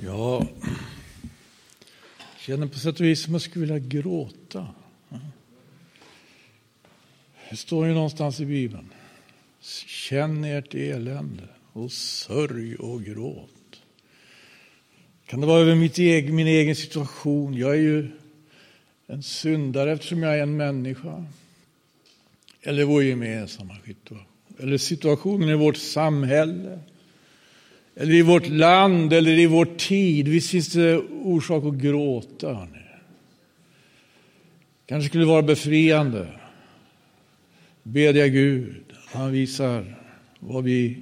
Ja, jag känner på sätt och vis som jag skulle vilja gråta. Det står ju någonstans i Bibeln. Känn ert elände och sörj och gråt. Kan det vara över mitt egen, min egen situation? Jag är ju en syndare eftersom jag är en människa. Eller vår gemensamma situation. Eller situationen i vårt samhälle. Eller i vårt land eller i vår tid. Visst finns det orsak att gråta. Hörni. Kanske skulle vara befriande. Bedja Gud. Han visar vad vi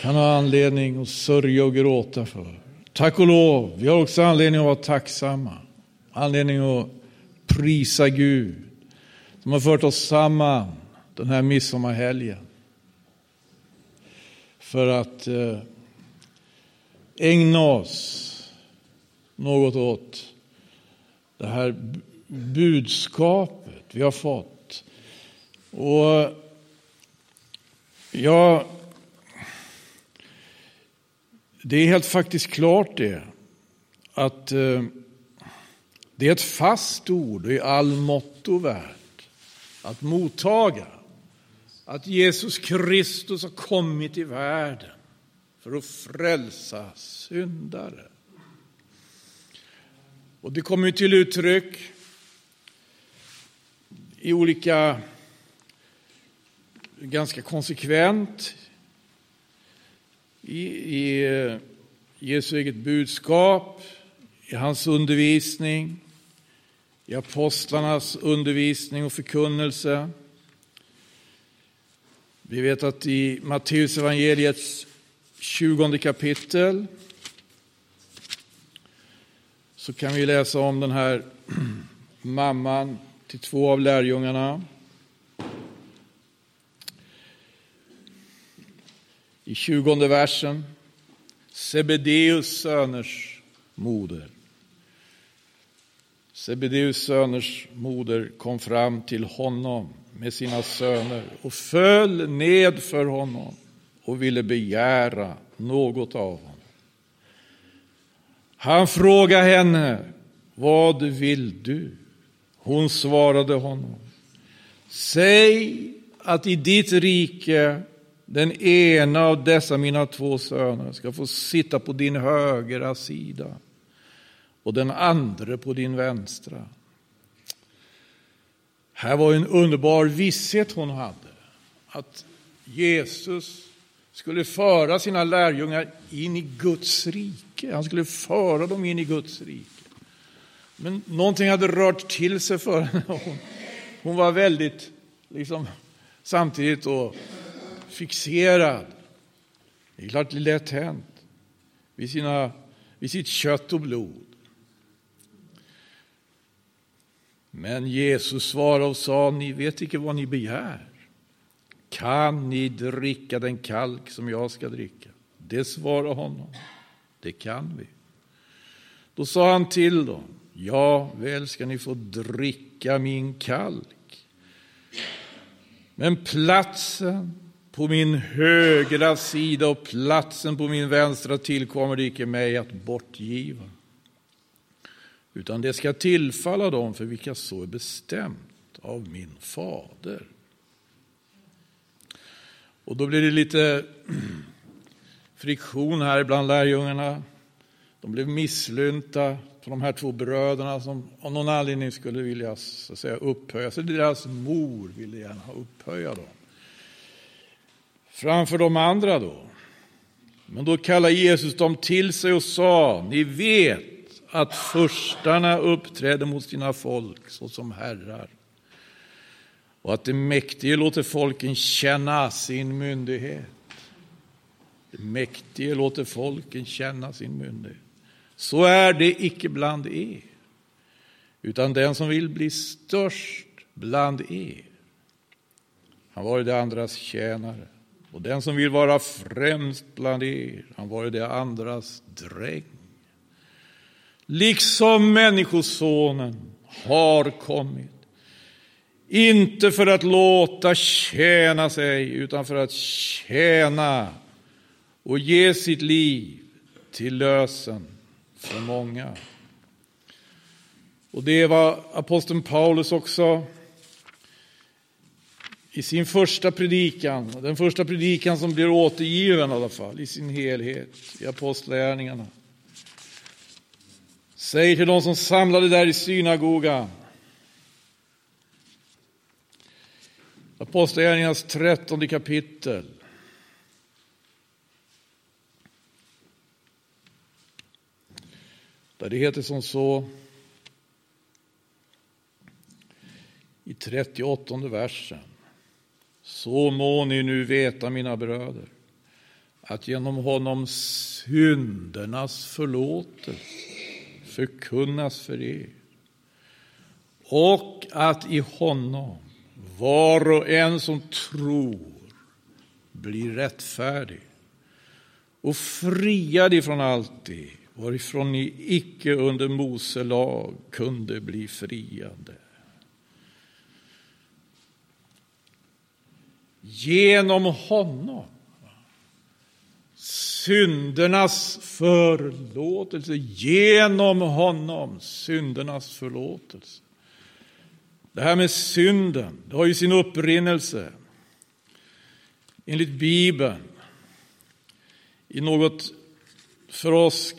kan ha anledning att sörja och gråta för. Tack och lov, vi har också anledning att vara tacksamma. Anledning att prisa Gud som har fört oss samman den här midsommarhelgen. För att eh, ägna oss något åt det här budskapet vi har fått. Och ja, det är helt faktiskt klart det att eh, det är ett fast ord och i all motto värt att mottaga. Att Jesus Kristus har kommit i världen för att frälsa syndare. Och det kommer till uttryck i olika, ganska konsekvent i, i Jesu eget budskap, i hans undervisning, i apostlarnas undervisning och förkunnelse. Vi vet att i Matteus evangeliets 20 kapitel så kan vi läsa om den här mamman till två av lärjungarna. I 20 versen, Sebedeus söners moder. Sebedeus söners moder kom fram till honom med sina söner och föll ned för honom och ville begära något av honom. Han frågade henne, vad vill du? Hon svarade honom, säg att i ditt rike den ena av dessa mina två söner ska få sitta på din högra sida och den andra på din vänstra. Här var en underbar visshet hon hade, att Jesus skulle föra sina lärjungar in i Guds rike. Han skulle föra dem in i Guds rike. Men någonting hade rört till sig för henne. Hon, hon var väldigt, liksom, samtidigt då, fixerad. Det är klart det är lätt hänt. Vid, sina, vid sitt kött och blod. Men Jesus svarade och sa, ni vet inte vad ni begär. Kan ni dricka den kalk som jag ska dricka? Det svarade honom, det kan vi. Då sa han till dem, ja, väl ska ni få dricka min kalk. Men platsen på min högra sida och platsen på min vänstra tillkommer det icke mig att bortgiva. Utan det ska tillfalla dem för vilka så är bestämt av min fader. Och då blir det lite friktion här bland lärjungarna. De blev misslynta på de här två bröderna som av någon anledning skulle vilja så att säga, upphöja sig. Deras mor ville gärna upphöja dem. Framför de andra då. Men då kallade Jesus dem till sig och sa, ni vet att förstarna uppträder mot sina folk såsom herrar och att det mäktige låter folken känna sin myndighet. Det mäktige låter folken känna sin myndighet. Så är det icke bland er, utan den som vill bli störst bland er, han var det andras tjänare. Och den som vill vara främst bland er, han var det andras dräng. Liksom Människosonen har kommit inte för att låta tjäna sig, utan för att tjäna och ge sitt liv till lösen för många. Och det var aposteln Paulus också i sin första predikan, den första predikan som blir återgiven i alla fall i sin helhet i Apostlagärningarna. Säger till de som samlade där i synagogan. Apostlagärningarnas trettonde kapitel. Där det heter som så i 38 versen. Så må ni nu veta, mina bröder, att genom honom syndernas förlåtelse förkunnas för er och att i honom var och en som tror blir rättfärdig och friad ifrån allt det varifrån ni icke under Mose lag kunde bli friade. Genom honom. Syndernas förlåtelse. Genom honom. Syndernas förlåtelse. Det här med synden, det har ju sin upprinnelse enligt Bibeln i något för oss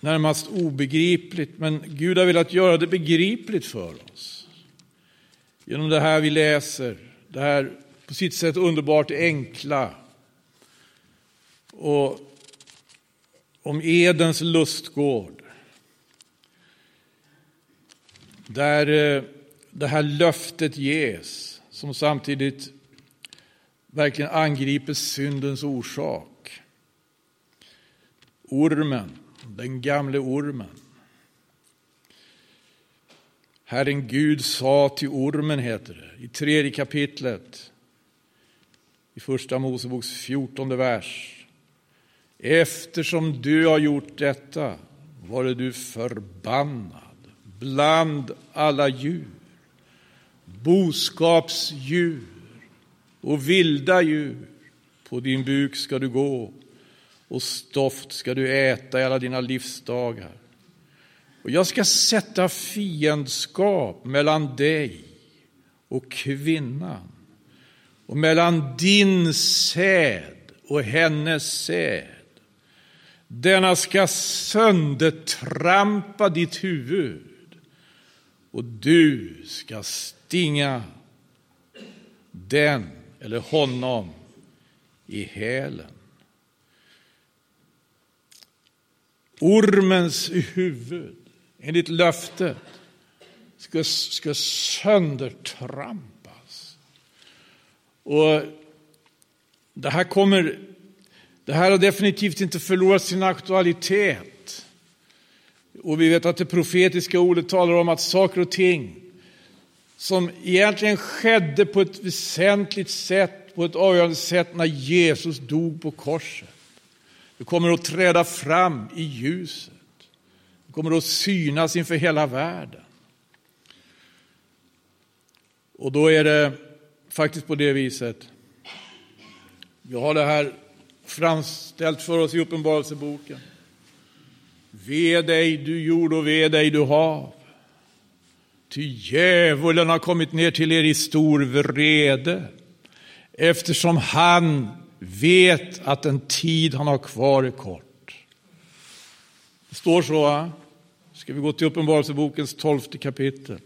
närmast obegripligt, men Gud har velat göra det begripligt för oss. Genom det här vi läser det här på sitt sätt underbart enkla. Och om Edens lustgård. Där eh, det här löftet ges som samtidigt verkligen angriper syndens orsak. Ormen, den gamle ormen. Herren Gud sa till ormen, heter det, i tredje kapitlet, i första Moseboks fjortonde vers. Eftersom du har gjort detta vare du förbannad bland alla djur, boskapsdjur och vilda djur. På din buk ska du gå och stoft ska du äta i alla dina livsdagar. Och jag ska sätta fiendskap mellan dig och kvinnan och mellan din säd och hennes säd. Denna ska söndertrampa ditt huvud och du ska stinga den eller honom i hälen. Ormens huvud enligt löftet ska, ska söndertrampas. Och det här kommer, det här har definitivt inte förlorat sin aktualitet. Och vi vet att det profetiska ordet talar om att saker och ting som egentligen skedde på ett väsentligt sätt, på ett avgörande sätt när Jesus dog på korset. Det kommer att träda fram i ljuset kommer att synas inför hela världen. Och då är det faktiskt på det viset. Vi har det här framställt för oss i Uppenbarelseboken. Ve dig du jord och ve dig du hav. Ty djävulen har kommit ner till er i stor vrede eftersom han vet att den tid han har kvar är kort. Det står så. Va? ska vi gå till Uppenbarelsebokens tolfte kapitel.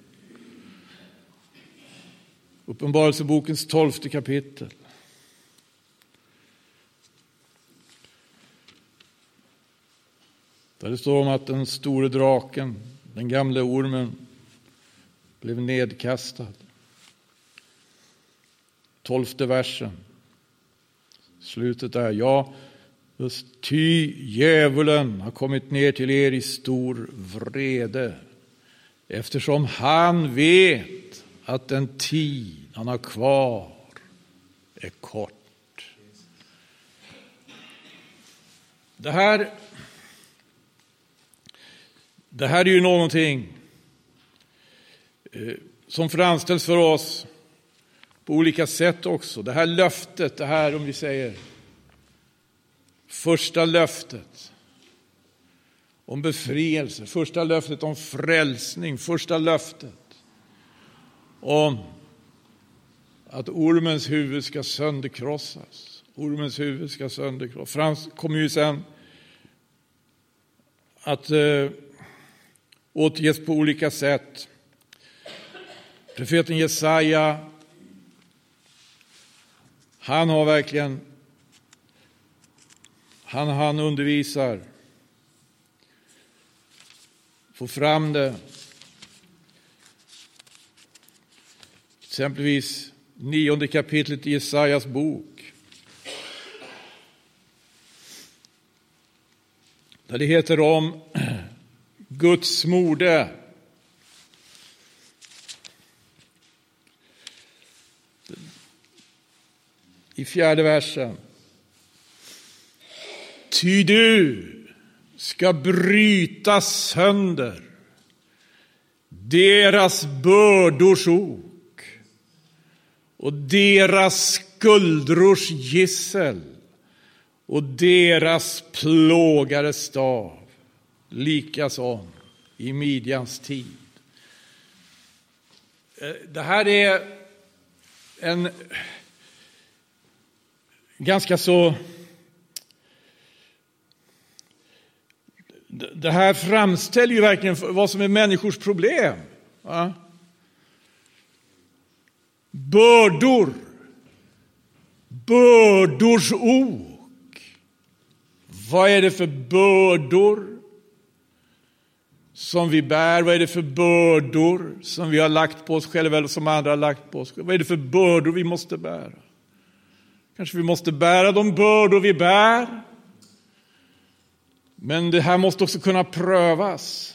Uppenbarelsebokens tolfte kapitel. Där det står om att den store draken, den gamle ormen, blev nedkastad. Tolfte versen. Slutet är, ja, Just ty djävulen har kommit ner till er i stor vrede eftersom han vet att den tid han har kvar är kort. Det här, det här är ju någonting eh, som framställs för oss på olika sätt också. Det här löftet, det här om vi säger första löftet om befrielse, första löftet om frälsning, första löftet om att ormens huvud ska sönderkrossas. Ormens huvud ska sönderkrossas. Frans kommer ju sen att eh, återges på olika sätt. Profeten Jesaja, han har verkligen, han, han undervisar, får fram det. Exempelvis nionde kapitlet i Jesajas bok. Där det heter om Guds mode. I fjärde versen. Ty du ska bryta sönder deras bördors ok och deras skuldrors gissel och deras plågares stav Likaså i midjans tid. Eh, det här är en ganska så... Det här framställer ju verkligen vad som är människors problem. Va? Bördor, bördors ok. Vad är det för bördor som vi bär? Vad är det för bördor som vi har lagt på oss själva eller som andra har lagt på oss? Vad är det för bördor vi måste bära? Kanske vi måste bära de bördor vi bär. Men det här måste också kunna prövas.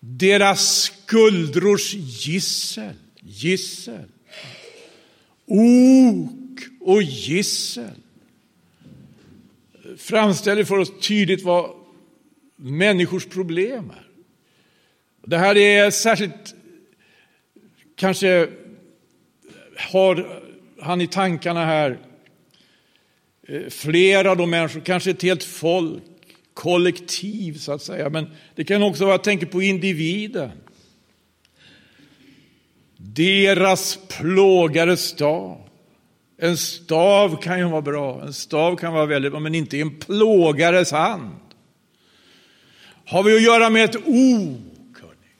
Deras skuldrors gissel, gissel. Ok och gissel framställer för oss tydligt vad människors problem är. Det här är särskilt, kanske har han i tankarna här eh, flera flera de människor, kanske ett helt folk, kollektiv så att säga. Men det kan också vara, jag tänker på individen. Deras plågade stav. En stav kan ju vara bra, en stav kan vara väldigt bra, men inte en plågares hand. Har vi att göra med ett ok? Hörrni.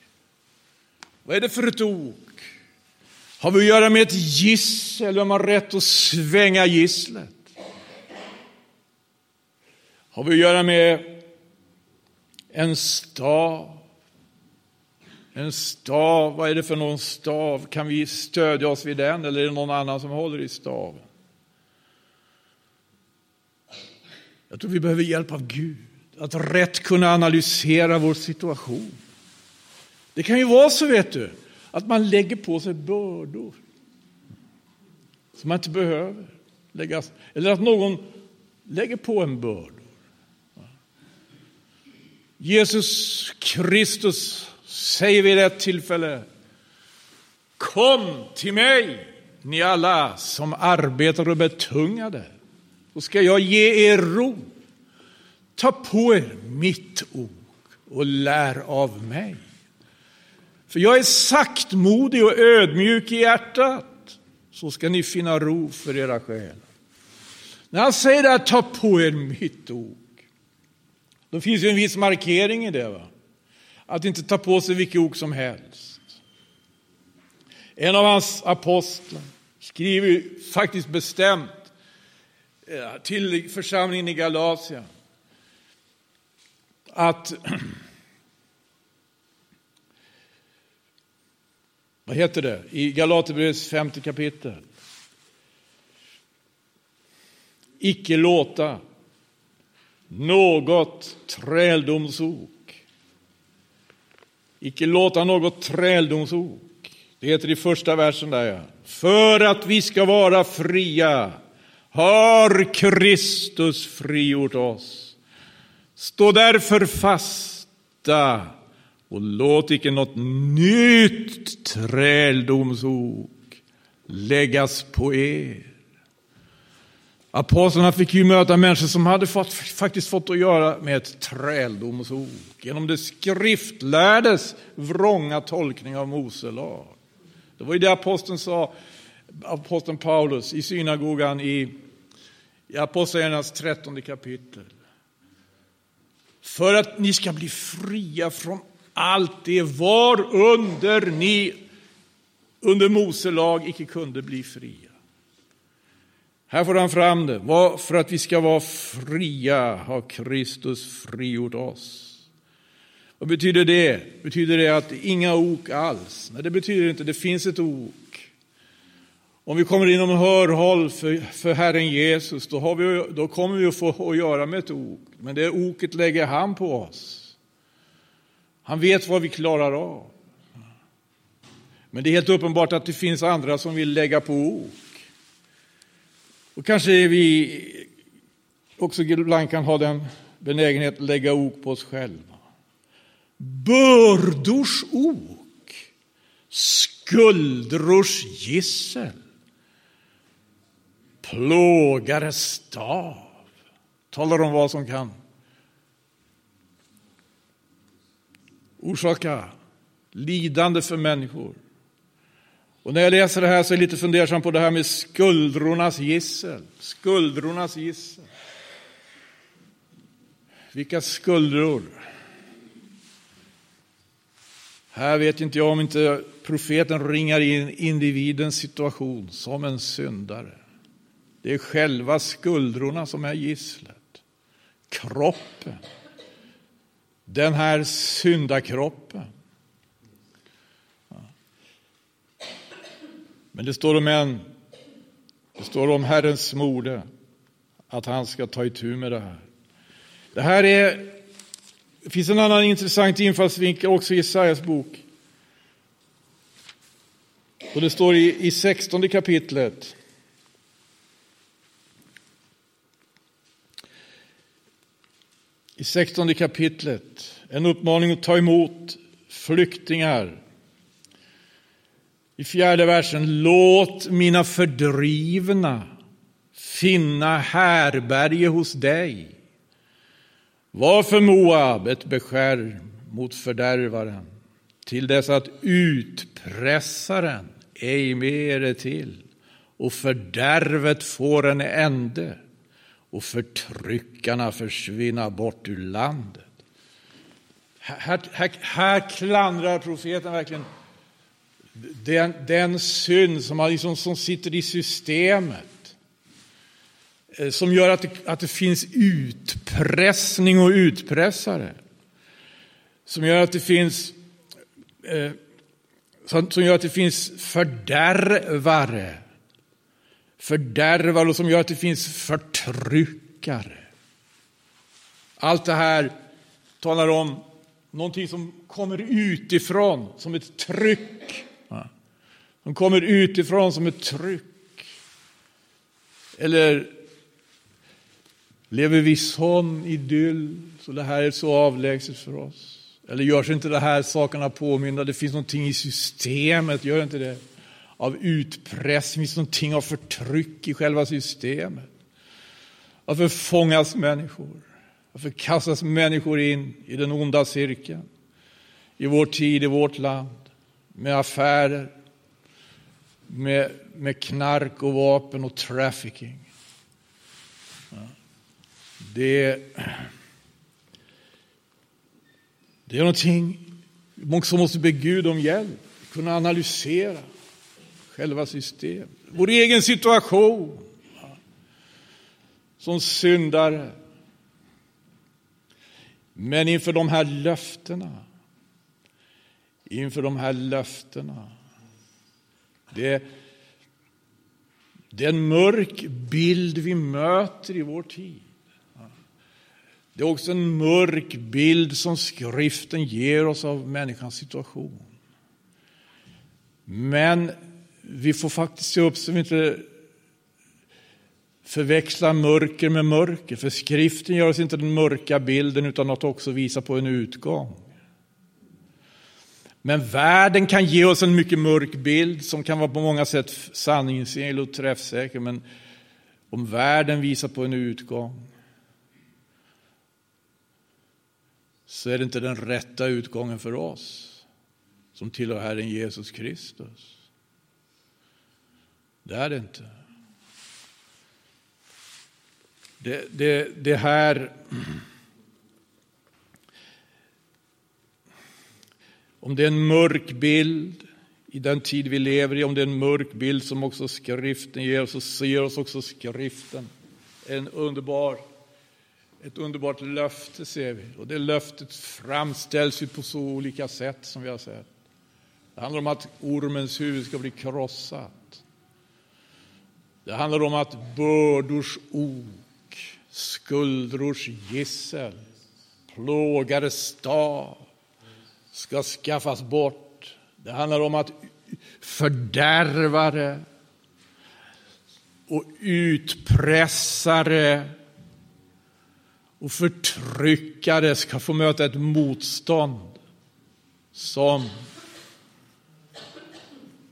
Vad är det för ett ok? Har vi att göra med ett gissel? Vem har rätt att svänga gisslet? Har vi att göra med en stav? En stav, vad är det för någon stav? Kan vi stödja oss vid den eller är det någon annan som håller i staven? Jag tror vi behöver hjälp av Gud att rätt kunna analysera vår situation. Det kan ju vara så, vet du, att man lägger på sig bördor som man inte behöver läggas. eller att någon lägger på en bördor. Jesus Kristus säger vid ett tillfälle Kom till mig, ni alla som arbetar och betungade, så ska jag ge er ro. Ta på er mitt ok och lär av mig. För jag är saktmodig och ödmjuk i hjärtat, så ska ni finna ro för era själar. När han säger det här, ta på er mitt ok, då finns ju en viss markering i det. Va? Att inte ta på sig vilket ok som helst. En av hans apostlar skriver faktiskt bestämt eh, till församlingen i Galatien att vad heter det, i Galaterbrevets femte kapitel. Icke låta något träldomsok, icke låta något träldomsok, det heter i första versen där ja, för att vi ska vara fria har Kristus frigjort oss. Stå därför fasta och låt icke något nytt träldomsok läggas på er. Apostlarna fick ju möta människor som hade fått, faktiskt fått att göra med ett träldomsok genom det skriftlärdes vrånga tolkning av Mose lag. Det var ju det aposteln sa, aposteln Paulus i synagogan i, i Apostlagärningarnas trettonde kapitel. För att ni ska bli fria från allt det var under ni under Mose lag icke kunde bli fria. Här får han fram det. För att vi ska vara fria har Kristus frigjort oss. Vad betyder det? Betyder det att inga ok alls? Nej, det betyder inte. Det finns ett ok. Om vi kommer inom hörhåll för, för Herren Jesus, då, har vi, då kommer vi att få att göra med ett ok. Men det oket lägger han på oss. Han vet vad vi klarar av. Men det är helt uppenbart att det finns andra som vill lägga på ok. Och kanske vi också ibland kan ha den benägenheten att lägga ok på oss själva. Bördors ok, skuldrors gissel, plågares stav. Talar om vad som kan orsaka lidande för människor. Och när jag läser det här så är jag lite fundersam på det här med skuldrornas gissel. Skuldrornas gissel. Vilka skuldror? Här vet inte jag om inte profeten ringar in individens situation som en syndare. Det är själva skuldrorna som är gisslet. Kroppen. Den här syndakroppen. Men det står om en, det står om Herrens mode, att han ska ta itu med det här. Det här är, det finns en annan intressant infallsvinkel också i Jesajas bok. Och det står i, i 16 kapitlet. I 16 kapitlet, en uppmaning att ta emot flyktingar i fjärde versen, låt mina fördrivna finna härberge hos dig. Var för Moab ett beskär mot fördärvaren till dess att utpressaren ej mer är till och fördärvet får en ände och förtryckarna försvinna bort ur landet. Här, här, här klandrar profeten verkligen den, den synd som, liksom, som sitter i systemet. Eh, som gör att det, att det finns utpressning och utpressare. Som gör att det finns eh, som gör att det finns fördärvare fördärvar och som gör att det finns förtryckare. Allt det här talar om någonting som kommer utifrån som ett tryck Som kommer utifrån som ett tryck. Eller lever vi i sån idyll så det här är så avlägset för oss? Eller görs inte de här sakerna påminna? Det finns någonting i systemet, gör inte det? Av utpressning, finns någonting av förtryck i själva systemet. Varför fångas människor? Varför kastas människor in i den onda cirkeln? I vår tid, i vårt land, med affärer, med, med knark och vapen och trafficking. Det, det är någonting som måste be Gud om hjälp, kunna analysera själva systemet, vår egen situation som syndare. Men inför de här löftena, inför de här löftena det, det är en mörk bild vi möter i vår tid. Det är också en mörk bild som skriften ger oss av människans situation. Men vi får faktiskt se upp så vi inte förväxlar mörker med mörker. För skriften ger oss inte den mörka bilden utan att också visa på en utgång. Men världen kan ge oss en mycket mörk bild som kan vara på många sätt sanningsenlig och träffsäker. Men om världen visar på en utgång så är det inte den rätta utgången för oss som tillhör Herren Jesus Kristus. Det är det inte. Det, det, det här... Om det är en mörk bild i den tid vi lever i, om det är en mörk bild som också skriften ger oss, så ser oss också skriften. En underbar, ett underbart löfte ser vi. Och det löftet framställs ju på så olika sätt som vi har sett. Det handlar om att ormens huvud ska bli krossat. Det handlar om att bördors ok, skuldrors gissel, plågares stav ska skaffas bort. Det handlar om att fördärvare och utpressare och förtryckare ska få möta ett motstånd som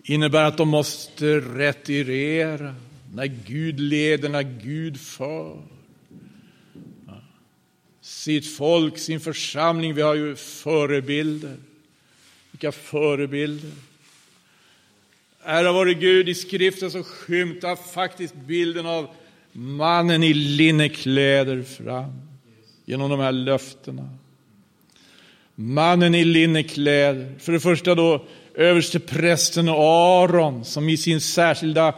innebär att de måste retirera när Gud leder, när Gud för. Sitt folk, sin församling. Vi har ju förebilder. Vilka förebilder! Ära vare Gud, i skriften så skymtar faktiskt bilden av mannen i linnekläder fram genom de här löftena. Mannen i linnekläder. För det första då överste prästen Aron som i sin särskilda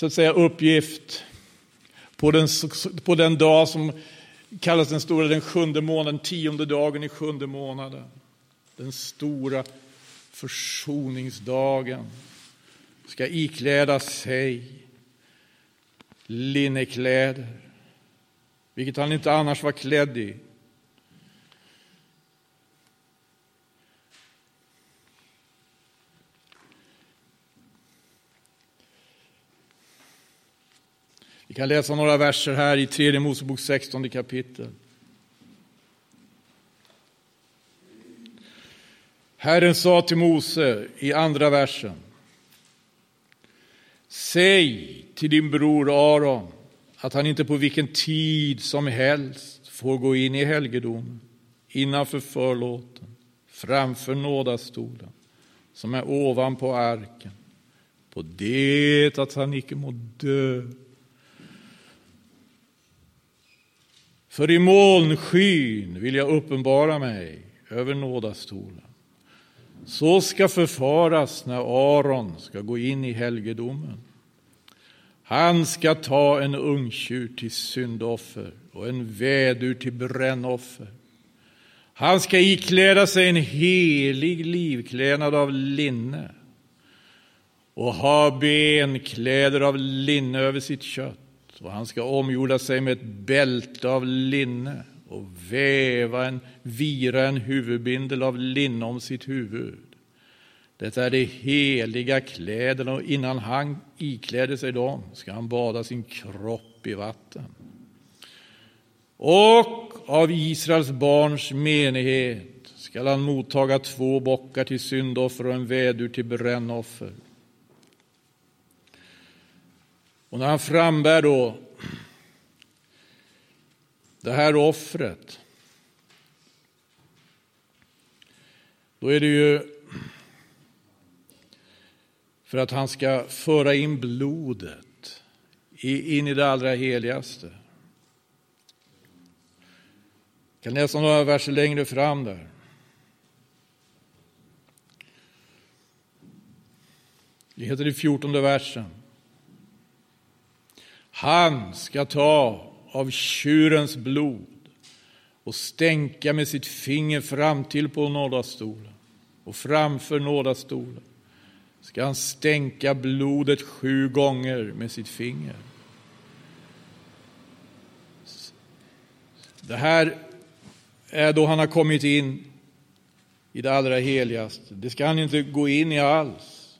så att säga, uppgift på den, på den dag som kallas den stora, den sjunde månaden, tionde dagen i sjunde månaden. Den stora försoningsdagen ska ikläda sig linnekläder, vilket han inte annars var klädd i. kan läsa några verser här i tredje Mosebok 16 kapitel. Herren sa till Mose i andra versen. Säg till din bror Aron att han inte på vilken tid som helst får gå in i helgedomen innanför förlåten, framför nådastolen som är ovanpå arken, på det att han icke må dö För i molnskyn vill jag uppenbara mig över nådastolen. Så ska förfaras när Aron ska gå in i helgedomen. Han ska ta en ungtjur till syndoffer och en vädur till brännoffer. Han ska ikläda sig en helig livklädnad av linne och ha benkläder av linne över sitt kött och han ska omgjorda sig med ett bälte av linne och väva en, vira en huvudbindel av linne om sitt huvud. Detta är de heliga kläderna och innan han ikläder sig dem ska han bada sin kropp i vatten. Och av Israels barns menighet skall han mottaga två bockar till syndoffer och en vädur till brännoffer. Och när han frambär då det här offret, då är det ju för att han ska föra in blodet in i det allra heligaste. Jag kan läsa några verser längre fram där. Det heter i fjortonde versen. Han ska ta av tjurens blod och stänka med sitt finger fram till på nådastolen och framför nådastolen ska han stänka blodet sju gånger med sitt finger. Det här är då han har kommit in i det allra heligaste. Det ska han inte gå in i alls,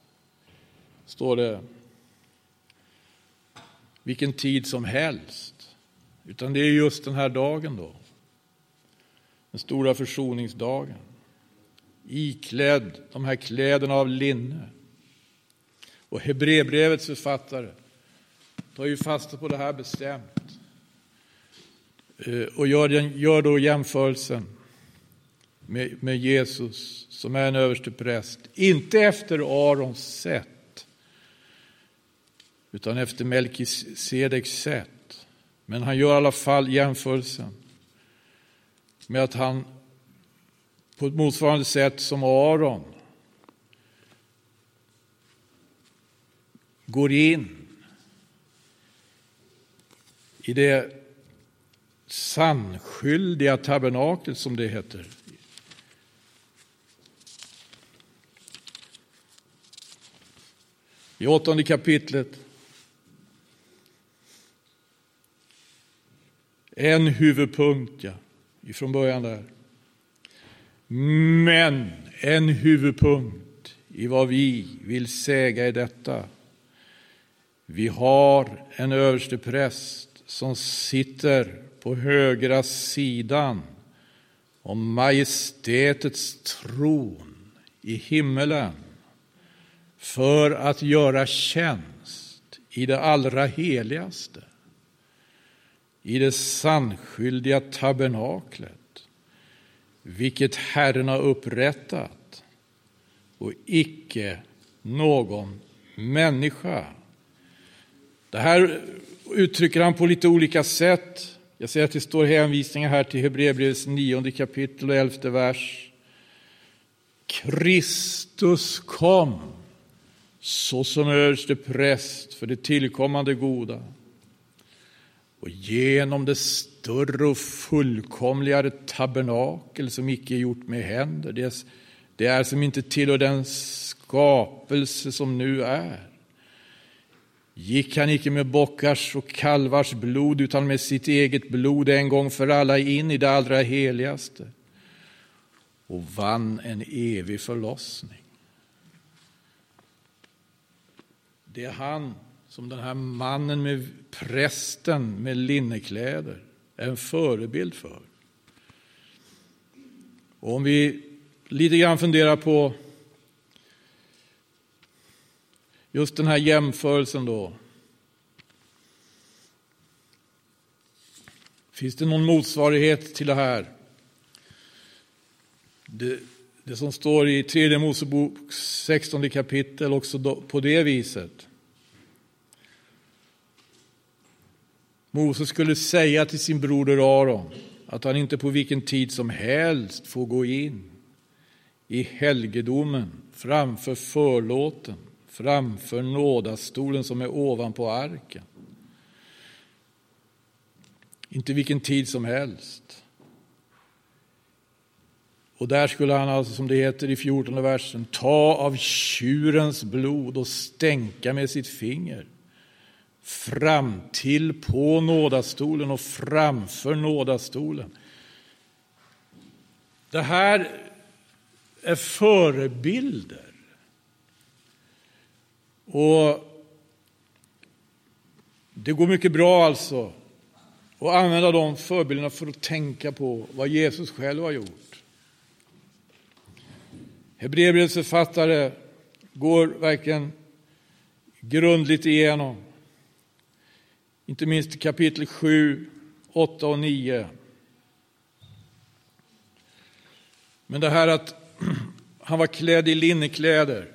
står det vilken tid som helst. Utan det är just den här dagen då. Den stora försoningsdagen. Iklädd de här kläderna av linne. Och Hebreerbrevets författare tar ju fasta på det här bestämt. Eh, och gör, den, gör då jämförelsen med, med Jesus som är en överste präst. Inte efter Arons sätt, utan efter Melkisedeks sätt. Men han gör i alla fall jämförelsen med att han på ett motsvarande sätt som Aron går in i det sannskyldiga tabernaklet som det heter. I åttonde kapitlet. En huvudpunkt, ja, ifrån början där. Men en huvudpunkt i vad vi vill säga i detta. Vi har en överste präst som sitter på högra sidan om majestätets tron i himmelen för att göra tjänst i det allra heligaste, i det sannskyldiga tabernaklet, vilket Herren har upprättat och icke någon människa. Det här uttrycker han på lite olika sätt. Jag ser att det står hänvisningar här till Hebreerbrevets nionde kapitel och elfte vers. Kristus kom såsom överste präst för det tillkommande goda. Och genom det större och fullkomligare tabernakel som icke är gjort med händer, det, det är som inte tillhör den skapelse som nu är. Gick han icke med bockars och kalvars blod utan med sitt eget blod en gång för alla in i det allra heligaste och vann en evig förlossning. Det är han som den här mannen med prästen med linnekläder är en förebild för. Och om vi lite grann funderar på just den här jämförelsen då. Finns det någon motsvarighet till det här? Det, det som står i tredje Mosebok 16 kapitel också på det viset. Moses skulle säga till sin broder Aron att han inte på vilken tid som helst får gå in i helgedomen framför förlåten, framför nådastolen som är ovanpå arken. Inte vilken tid som helst. Och där skulle han alltså, som det heter i 14 versen, ta av tjurens blod och stänka med sitt finger fram till på nådastolen och framför nådastolen. Det här är förebilder. Och det går mycket bra alltså att använda de förebilderna för att tänka på vad Jesus själv har gjort. Hebreerbrevets författare går verkligen grundligt igenom, inte minst kapitel 7, 8 och 9. Men det här att han var klädd i linnekläder,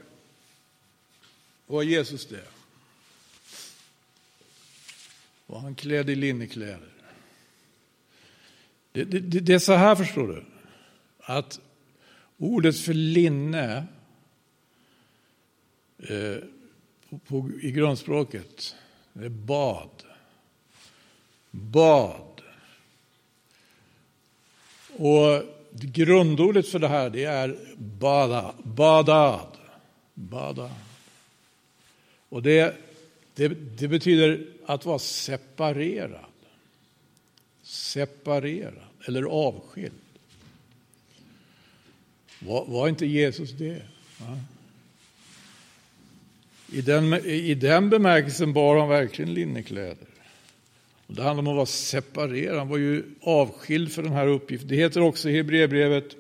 var Jesus det? Var han klädd i linnekläder? Det, det, det, är så här, förstår du, att Ordet för linne eh, på, på, i grundspråket är bad. Bad. Och grundordet för det här det är bada, badad. Bada. Och det, det, det betyder att vara separerad. Separerad eller avskild. Var, var inte Jesus det? Va? I, den, I den bemärkelsen bar han verkligen linnekläder. Det handlar om att vara separerad, han var ju avskild för den här uppgiften. Det heter också i Hebreerbrevet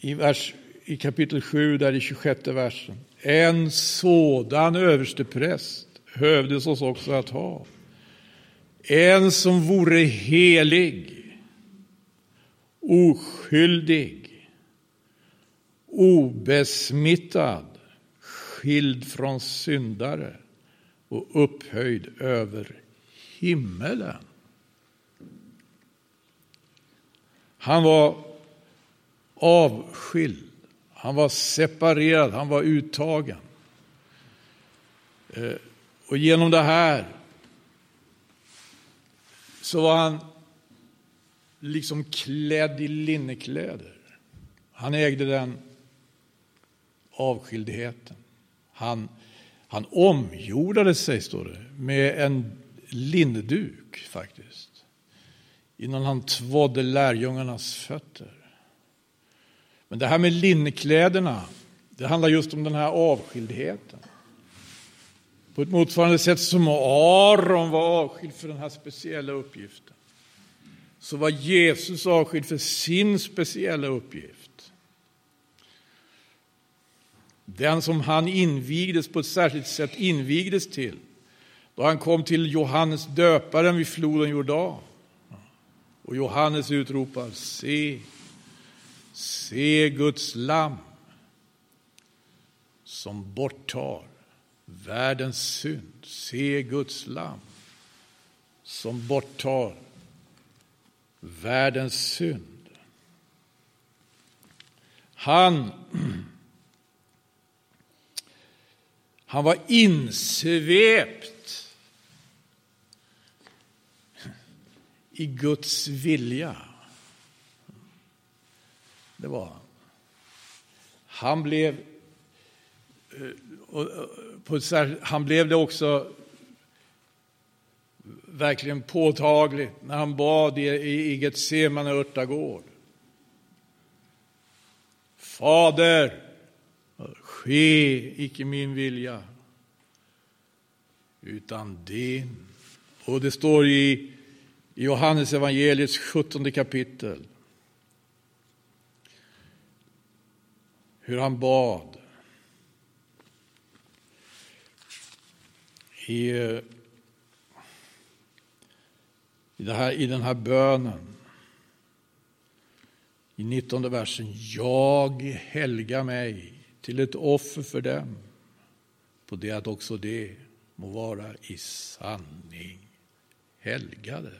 i, vers, i kapitel 7, där i 26 versen. En sådan överstepräst hövdes oss också att ha. En som vore helig, oskyldig, obesmittad, skild från syndare och upphöjd över himmelen. Han var avskild, han var separerad, han var uttagen. Eh, och genom det här så var han liksom klädd i linnekläder. Han ägde den avskildheten. Han, han omgjordade sig, står det, med en lindduk faktiskt. Innan han tvådde lärjungarnas fötter. Men det här med linnekläderna, det handlar just om den här avskildheten. På ett motsvarande sätt som Aron var avskild för den här speciella uppgiften så var Jesus avskild för sin speciella uppgift. Den som han invigdes på ett särskilt sätt invigdes till då han kom till Johannes döparen vid floden Jordan. Och Johannes utropar, se, se Guds lam som borttar världens synd. Se Guds lam som borttar världens synd. Han, han var insvept i Guds vilja. Det var han. Han blev eh, eh, på ett, han blev det också verkligen påtagligt när han bad i, i Getsemane örtagård. Fader, ske icke min vilja, utan din. Och det står i, Johannes evangeliets 17 kapitel hur han bad. I i, det här, i den här bönen. I 19 versen. Jag helga mig till ett offer för dem på det att också det må vara i sanning helgade.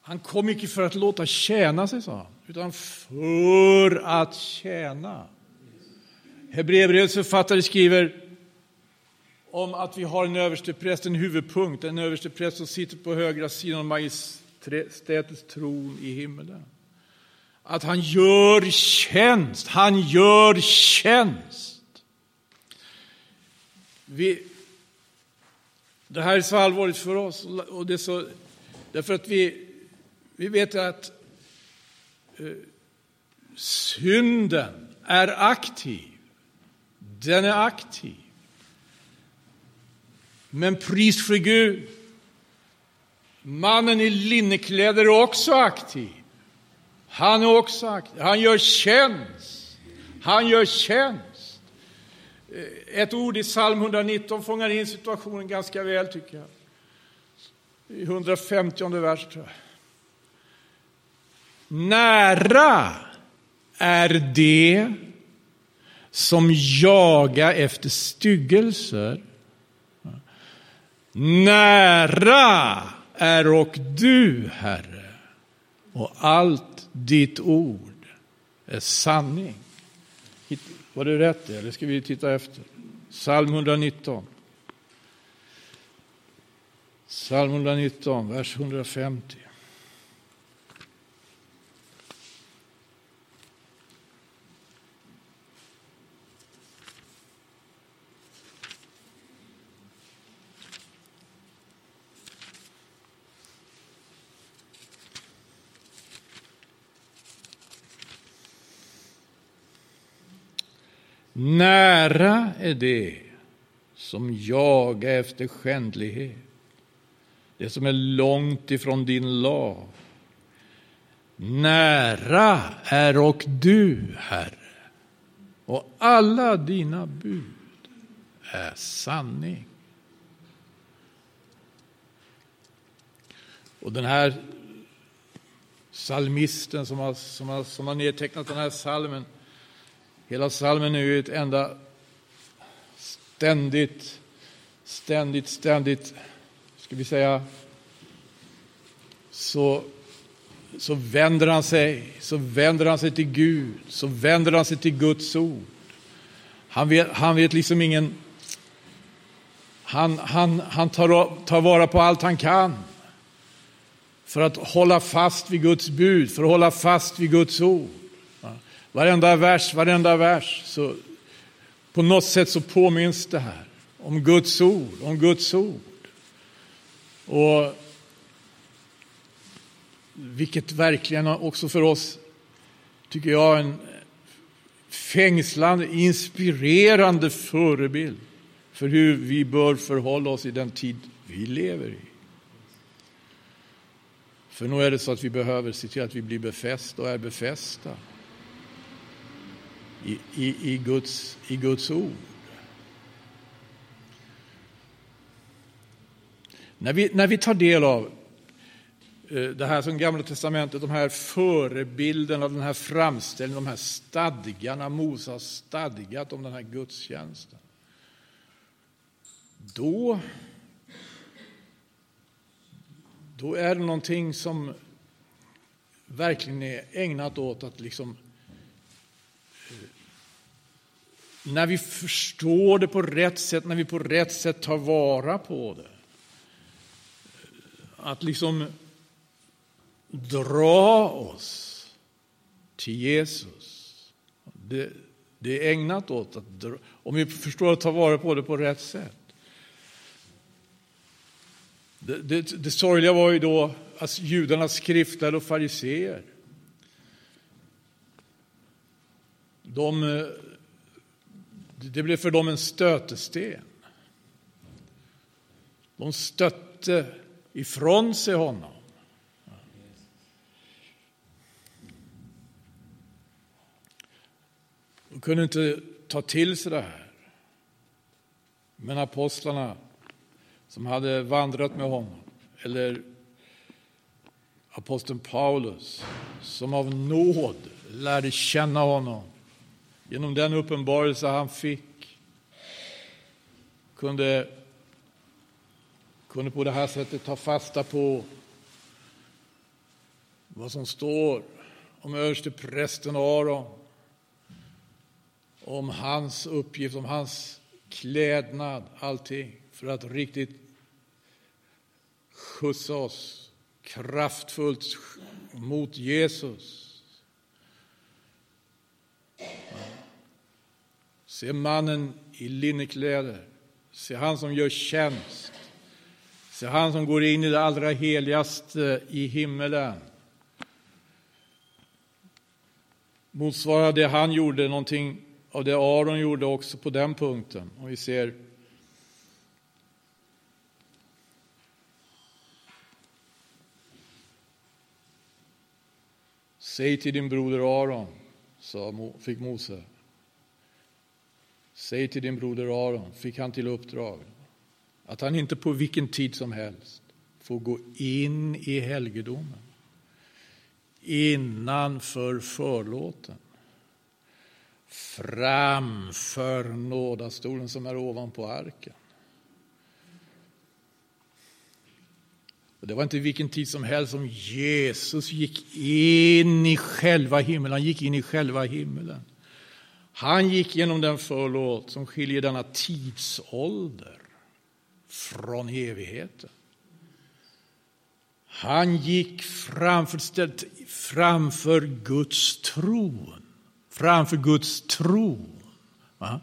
Han kom icke för att låta tjäna sig, sa han, utan för att tjäna. Hebreerbrevets författare skriver om att vi har en överstepräst, en huvudpunkt, en överstepräst som sitter på högra sidan av majestätets tron i himmelen. Att han gör tjänst, han gör tjänst. Vi, det här är så allvarligt för oss, och det är så, därför att vi, vi vet att eh, synden är aktiv. Den är aktiv. Men pris för Gud, mannen i linnekläder är också aktiv. Han är också aktiv. Han gör tjänst. Han gör tjänst. Eh, ett ord i psalm 119 fångar in situationen ganska väl, tycker jag. I 150 vers, tror jag. Nära är det som jagar efter styggelser Nära är och du, Herre, och allt ditt ord är sanning. Var det rätt det, eller ska vi titta efter? Psalm 119. Psalm 119, vers 150. Nära är det som jagar efter skändlighet, det som är långt ifrån din lag. Nära är och du, Herre, och alla dina bud är sanning. Och den här psalmisten som har, som, har, som har nedtecknat den här salmen, hela salmen är ju ett enda ständigt, ständigt, ständigt, ska vi säga, så, så vänder han sig, så vänder han sig till Gud, så vänder han sig till Guds ord. Han vet, han vet liksom ingen, han, han, han tar, tar vara på allt han kan för att hålla fast vid Guds bud, för att hålla fast vid Guds ord. Varenda vers, varenda vers, så på något sätt så påminns det här om Guds ord, om Guds ord. Och vilket verkligen också för oss, tycker jag, en fängslande, inspirerande förebild för hur vi bör förhålla oss i den tid vi lever i. För nog är det så att vi behöver se till att vi blir befästa och är befästa i, i, i, Guds, i Guds ord. När vi, när vi tar del av eh, det här som Gamla Testamentet, de här förebilderna, den här framställningen, de här stadgarna, Mose har stadgat om den här gudstjänsten. Då då är det någonting som verkligen är ägnat åt att liksom eh, när vi förstår det på rätt sätt, när vi på rätt sätt tar vara på det. Att liksom dra oss till Jesus. Det, det är ägnat åt att dra, om vi förstår att ta vara på det på rätt sätt. Det, det, det sorgliga var ju då att judarnas skriftlärare och fariseer de, eh, det blev för dem en stötesten. De stötte ifrån sig honom. De kunde inte ta till sig det här. Men apostlarna som hade vandrat med honom, eller aposteln Paulus som av nåd lärde känna honom genom den uppenbarelse han fick kunde, kunde på det här sättet ta fasta på vad som står om översteprästen Aron, om hans uppgift, om hans klädnad, allting för att riktigt skjutsa oss kraftfullt mot Jesus. Se mannen i linnekläder. Se han som gör tjänst. Se han som går in i det allra heligaste i himmelen. Motsvarar det han gjorde någonting av det Aron gjorde också på den punkten. Om vi ser Säg till din broder Aron, fick Mose. Säg till din broder Aron, fick han till uppdrag, att han inte på vilken tid som helst får gå in i helgedomen innanför förlåten framför nådastolen som är ovanpå arken. Och det var inte vilken tid som helst som Jesus gick in i själva himlen. Han gick in i själva himlen. Han gick genom den förlåt som skiljer denna tidsålder från evigheten. Han gick framför, framför Guds tron. Framför Guds tron. Va?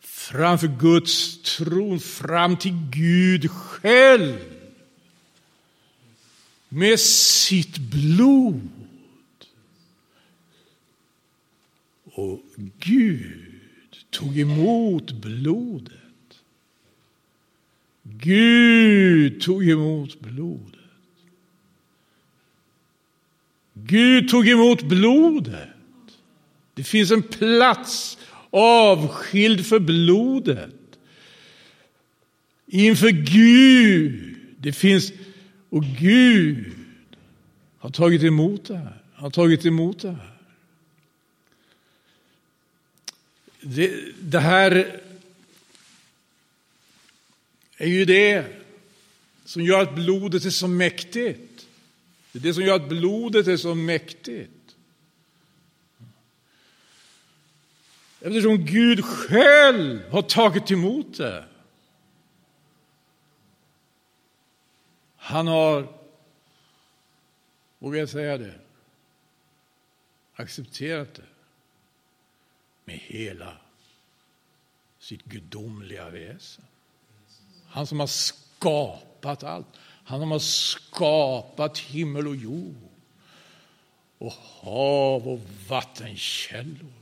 Framför Guds tron, fram till Gud själv med sitt blod. Och Gud tog emot blodet. Gud tog emot blodet. Gud tog emot blodet. Det finns en plats avskild för blodet. Inför Gud. Det finns, och Gud har tagit emot det här. Har tagit emot det här. Det, det här är ju det som gör att blodet är så mäktigt. Det är det som gör att blodet är så mäktigt. Eftersom Gud själv har tagit emot det. Han har, vågar jag säga det, accepterat det med hela sitt gudomliga väsen. Han som har skapat allt. Han som har skapat himmel och jord och hav och vattenkällor.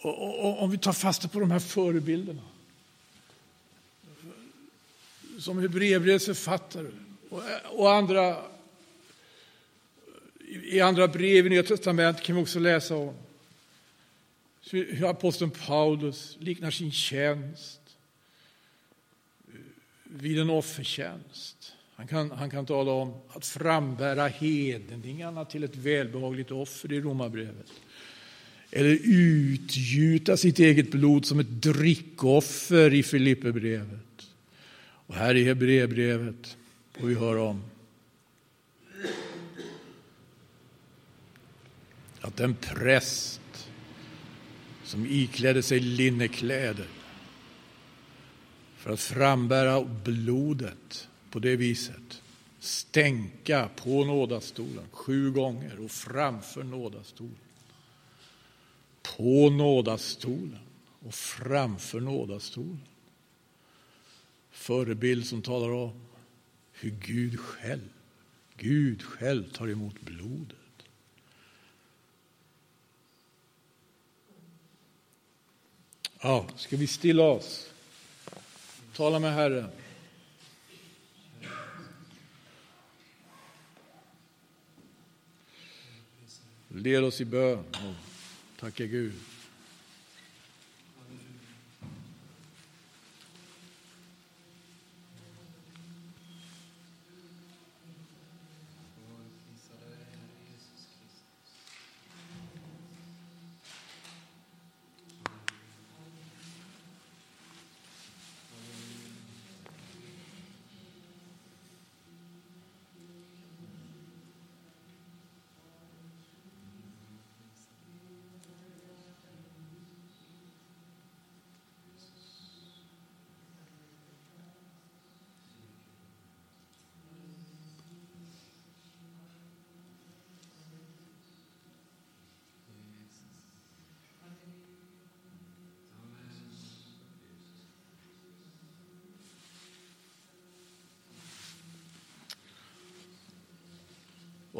Och, och, och, om vi tar fasta på de här förebilderna som Hebreerbrevets författare och, och andra i andra brev i Nya Testamentet kan vi också läsa om hur aposteln Paulus liknar sin tjänst vid en offertjänst. Han kan, han kan tala om att frambära hedningarna till ett välbehagligt offer i Romarbrevet. Eller utgjuta sitt eget blod som ett drickoffer i Filipperbrevet. Och här i Hebreerbrevet får vi höra om att en präst som iklädde sig linnekläder för att frambära blodet på det viset. Stänka på nådastolen sju gånger och framför nådastolen. På nådastolen och framför nådastolen. Förebild som talar om hur Gud själv, Gud själv tar emot blodet. Ja, ska vi stilla oss? Tala med Herren. Led oss i bön och tacka Gud.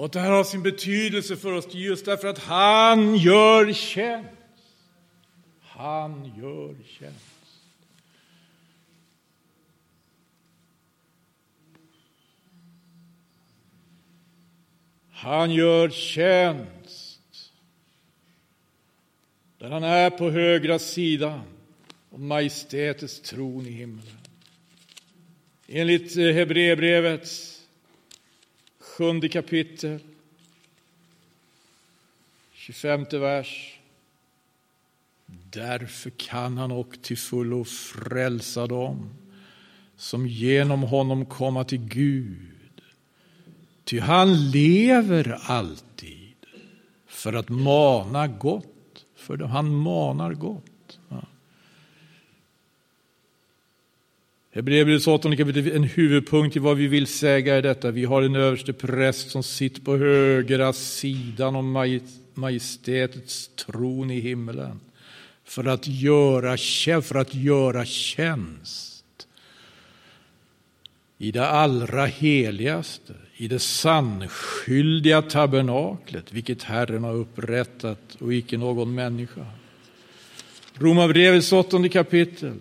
Och det här har sin betydelse för oss just därför att han gör tjänst. Han gör tjänst. Han gör tjänst där han är på högra sidan om majestätets tron i himlen. Enligt eh, Hebreerbrevets sjunde kapitel, 25 vers. Därför kan han och till fullo frälsa dem som genom honom komma till Gud. Ty han lever alltid för att mana gott, för han manar gott. Hebreerbrevets åttonde kapitel, en huvudpunkt i vad vi vill säga är detta. Vi har en överste präst som sitter på högra sidan om majestätets tron i himlen för att göra, för att göra tjänst i det allra heligaste, i det sannskyldiga tabernaklet, vilket Herren har upprättat och icke någon människa. Romarbrevets åttonde kapitel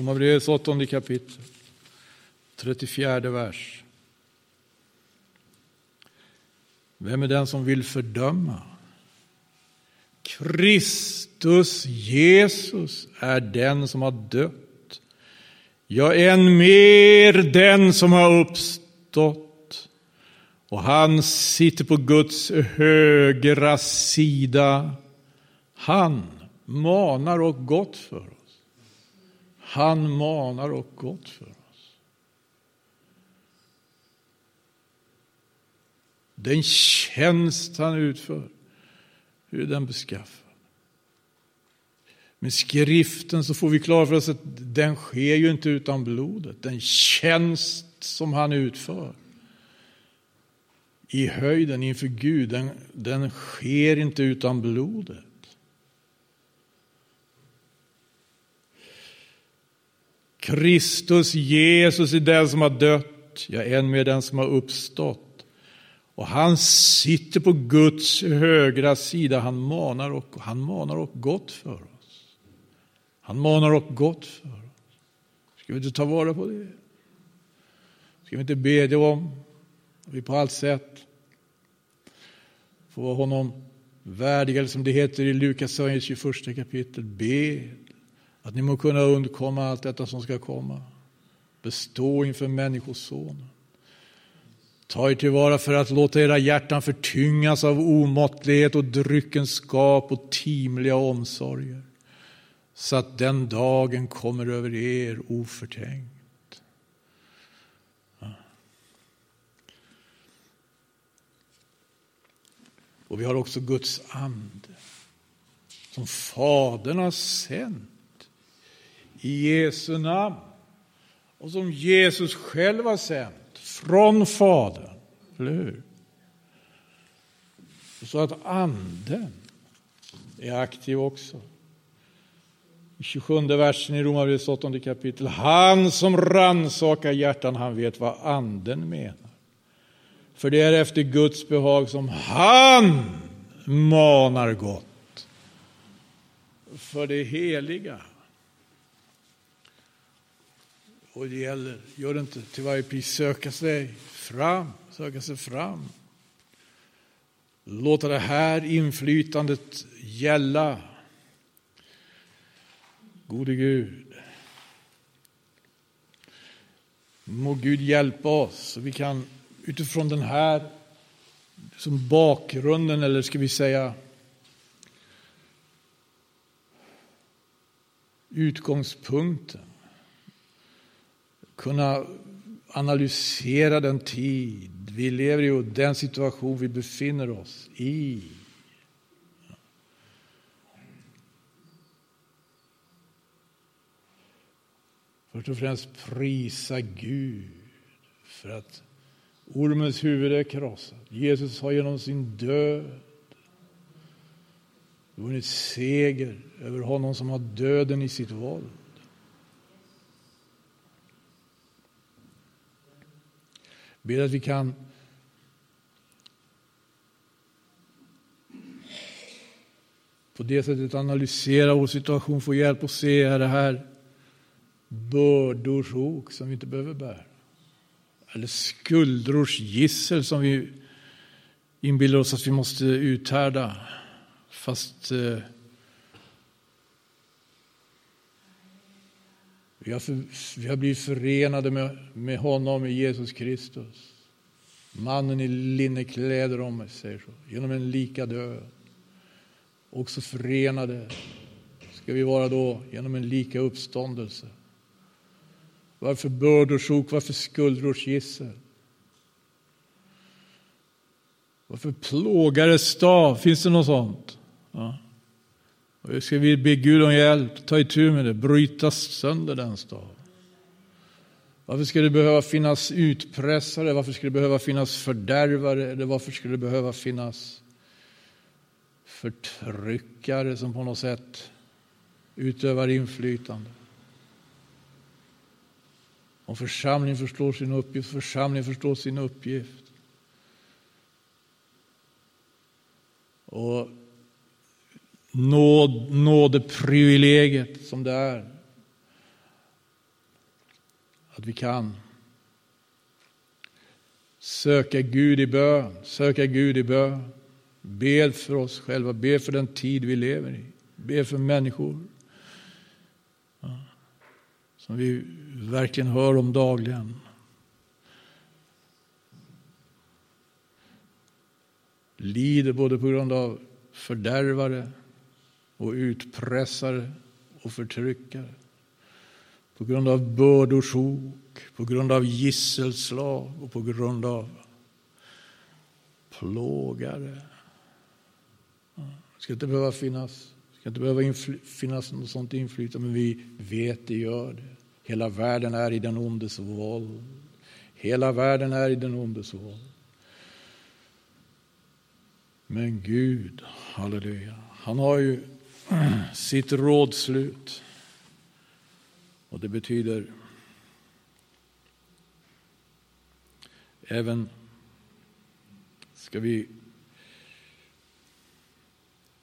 Romarbrevets åttonde kapitel, 34 vers. Vem är den som vill fördöma? Kristus Jesus är den som har dött. Ja, än mer den som har uppstått. Och han sitter på Guds högra sida. Han manar och gott för oss. Han manar och gott för oss. Den tjänst han utför, hur är den beskaffad? Med skriften så får vi klart för oss att den sker ju inte utan blodet. Den tjänst som han utför i höjden inför Gud, den, den sker inte utan blodet. Kristus Jesus är den som har dött, ja, än mer den som har uppstått. Och han sitter på Guds högra sida. Han manar och, han manar och gott för oss. Han manar och gott för oss. Ska vi inte ta vara på det? Ska vi inte bedja om att vi på allt sätt får honom honom värdiga, som det heter i Lukas 21 kapitel. Be att ni må kunna undkomma allt detta som ska komma. Bestå inför Människosonen. Ta er tillvara för att låta era hjärtan förtyngas av omåttlighet och dryckenskap och timliga omsorger, så att den dagen kommer över er oförtänkt. Och vi har också Guds ande, som Fadern har sänt i Jesu namn och som Jesus själv har sänt från Fadern. Eller hur? Så att Anden är aktiv också. I 27 versen i Romarbrevets 8 kapitel. Han som rannsakar hjärtan, han vet vad Anden menar. För det är efter Guds behag som han manar gott. För det heliga. Och det gäller, gör det inte till varje pris, söka sig fram, söka sig fram. Låta det här inflytandet gälla. Gode Gud. Må Gud hjälpa oss så vi kan utifrån den här som bakgrunden, eller ska vi säga utgångspunkten kunna analysera den tid vi lever i och den situation vi befinner oss i. Först och främst prisa Gud för att ormens huvud är krossat. Jesus har genom sin död vunnit seger över honom som har döden i sitt våld. Ber att vi kan på det sättet analysera vår situation, få hjälp att se, är det här bördors ok som vi inte behöver bära? Eller skuldrors gissel som vi inbillar oss att vi måste uthärda, fast eh, Vi har, för, vi har blivit förenade med, med honom i Jesus Kristus. Mannen i linnekläder om mig, säger så, genom en lika död. Också förenade ska vi vara då genom en lika uppståndelse. Varför bördors ok, varför skuldrors gissel? Varför plågares stav? Finns det något sånt? Ja. Och ska vi be Gud om hjälp, ta itu med det, bryta sönder den staven. Varför ska det behöva finnas utpressare? Varför ska det behöva finnas fördärvare? Eller varför ska det behöva finnas förtryckare som på något sätt utövar inflytande? Om församlingen förstår sin uppgift, församlingen förstår sin uppgift. Och nåd, nådeprivilegiet som det är att vi kan söka Gud i bön, söka Gud i bön. Be för oss själva, be för den tid vi lever i, be för människor som vi verkligen hör om dagligen. Lider både på grund av fördärvare och utpressare och förtryckare. På grund av bördors ok, på grund av gisselslag och på grund av plågare. Det ska inte behöva finnas, ska inte behöva finnas något sånt inflytande, men vi vet det gör det. Hela världen är i den ondes våld. Hela världen är i den ondes våld. Men Gud, halleluja, han har ju sitt rådslut. Och det betyder även ska vi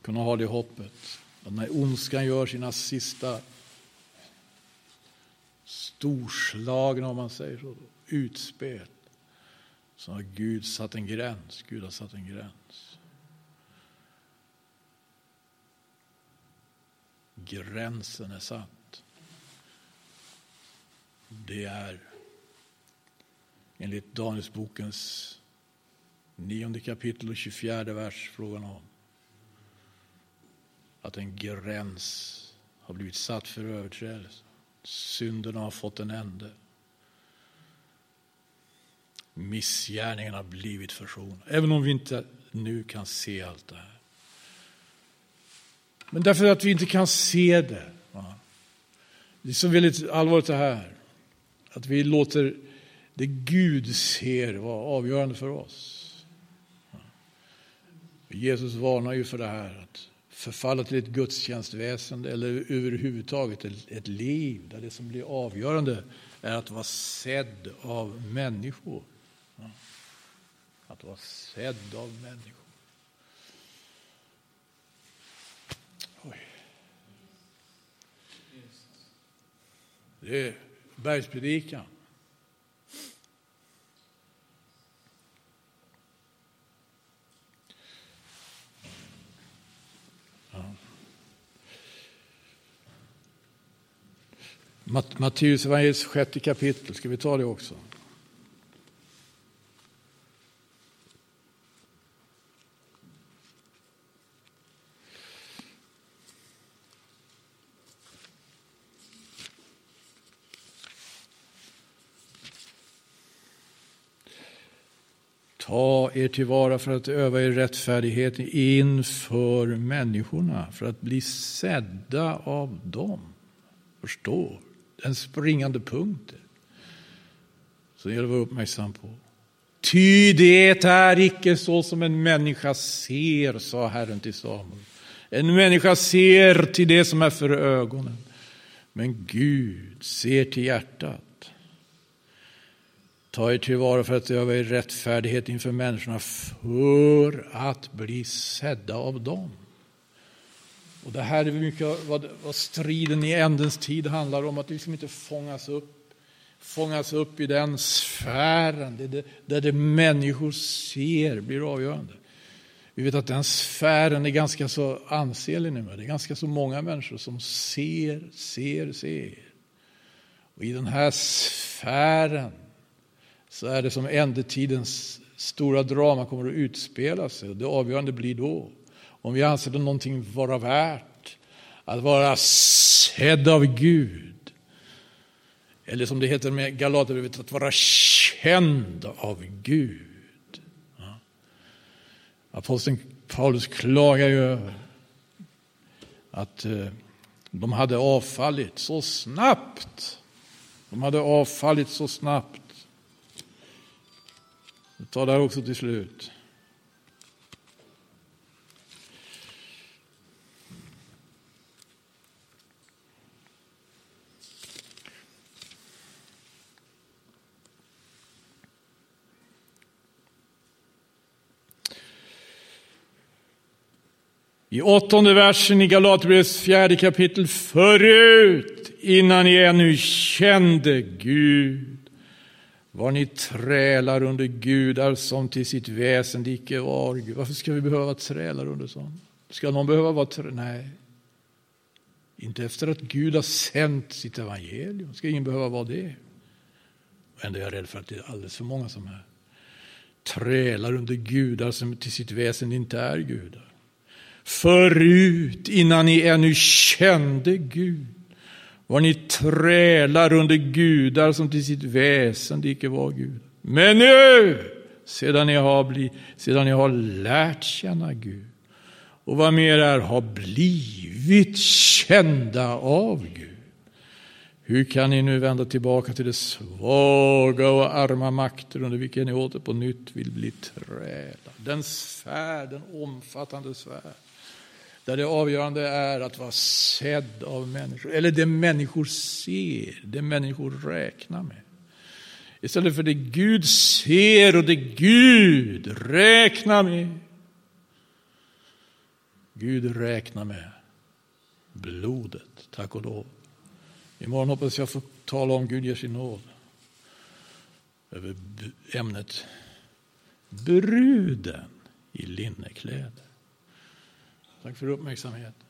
kunna ha det hoppet att när ondskan gör sina sista storslagna, om man säger så, utspel så har Gud satt en gräns. Gud har satt en gräns. Gränsen är satt. Det är enligt Danielsbokens nionde kapitel och 24 vers frågan om att en gräns har blivit satt för överträdelse. Synderna har fått en ände. Missgärningen har blivit försonad, även om vi inte nu kan se allt det här. Men därför att vi inte kan se det. Det är så väldigt allvarligt det här. Att vi låter det Gud ser vara avgörande för oss. Jesus varnar ju för det här. Att förfalla till ett gudstjänstväsende eller överhuvudtaget ett liv där det som blir avgörande är att vara sedd av människor. Att vara sedd av människor. Det är bergspredikan. Matteus evangeliets sjätte kapitel, ska vi ta det också? Ta er tillvara för att öva er rättfärdighet inför människorna, för att bli sedda av dem. Förstå den springande punkten Det gäller att vara uppmärksam på. Ty det är icke så som en människa ser, sa Herren till Samuel. En människa ser till det som är för ögonen, men Gud ser till hjärtat. Ta er tillvara för att öva er rättfärdighet inför människorna för att bli sedda av dem. Och det här är mycket vad, vad striden i ändens tid handlar om, att liksom inte fångas upp, fångas upp i den sfären, det, det, där det människor ser blir avgörande. Vi vet att den sfären är ganska så ansenlig nu, det är ganska så många människor som ser, ser, ser. Och i den här sfären så är det som ändetidens stora drama kommer att utspela sig. Det avgörande blir då om vi anser det någonting vara värt att vara sedd av Gud. Eller som det heter med Galaterbrevet, att vara känd av Gud. Aposteln Paulus klagar ju över att eh, de hade avfallit så snabbt. De hade avfallit så snabbt. Jag tar också till slut. I åttonde versen i Galaterbrevets fjärde kapitel. Förut innan ni ännu kände Gud var ni trälar under gudar som till sitt väsen icke var Gud. Varför ska vi behöva trälar under sånt? Ska någon behöva vara trälar? Nej. Inte efter att Gud har sänt sitt evangelium. Ska ingen behöva vara det. Ändå är jag rädd för att det är alldeles för många som är trälar under gudar som till sitt väsen inte är gudar. Förut, innan ni ännu kände Gud, var ni trälar under gudar som till sitt väsen icke var gudar. Men nu, sedan ni har, blivit, sedan ni har lärt känna Gud och vad mer är, har blivit kända av Gud. Hur kan ni nu vända tillbaka till det svaga och arma makter under vilka ni åter på nytt vill bli trälar? Den sfär, den omfattande sfär, där det avgörande är att vara sedd av människor, eller det människor ser, det människor räknar med. Istället för det Gud ser och det Gud räknar med. Gud räknar med blodet, tack och lov. Imorgon hoppas jag få tala om Gud ger sin nåd över ämnet bruden i linnekläder. Tack för uppmärksamheten.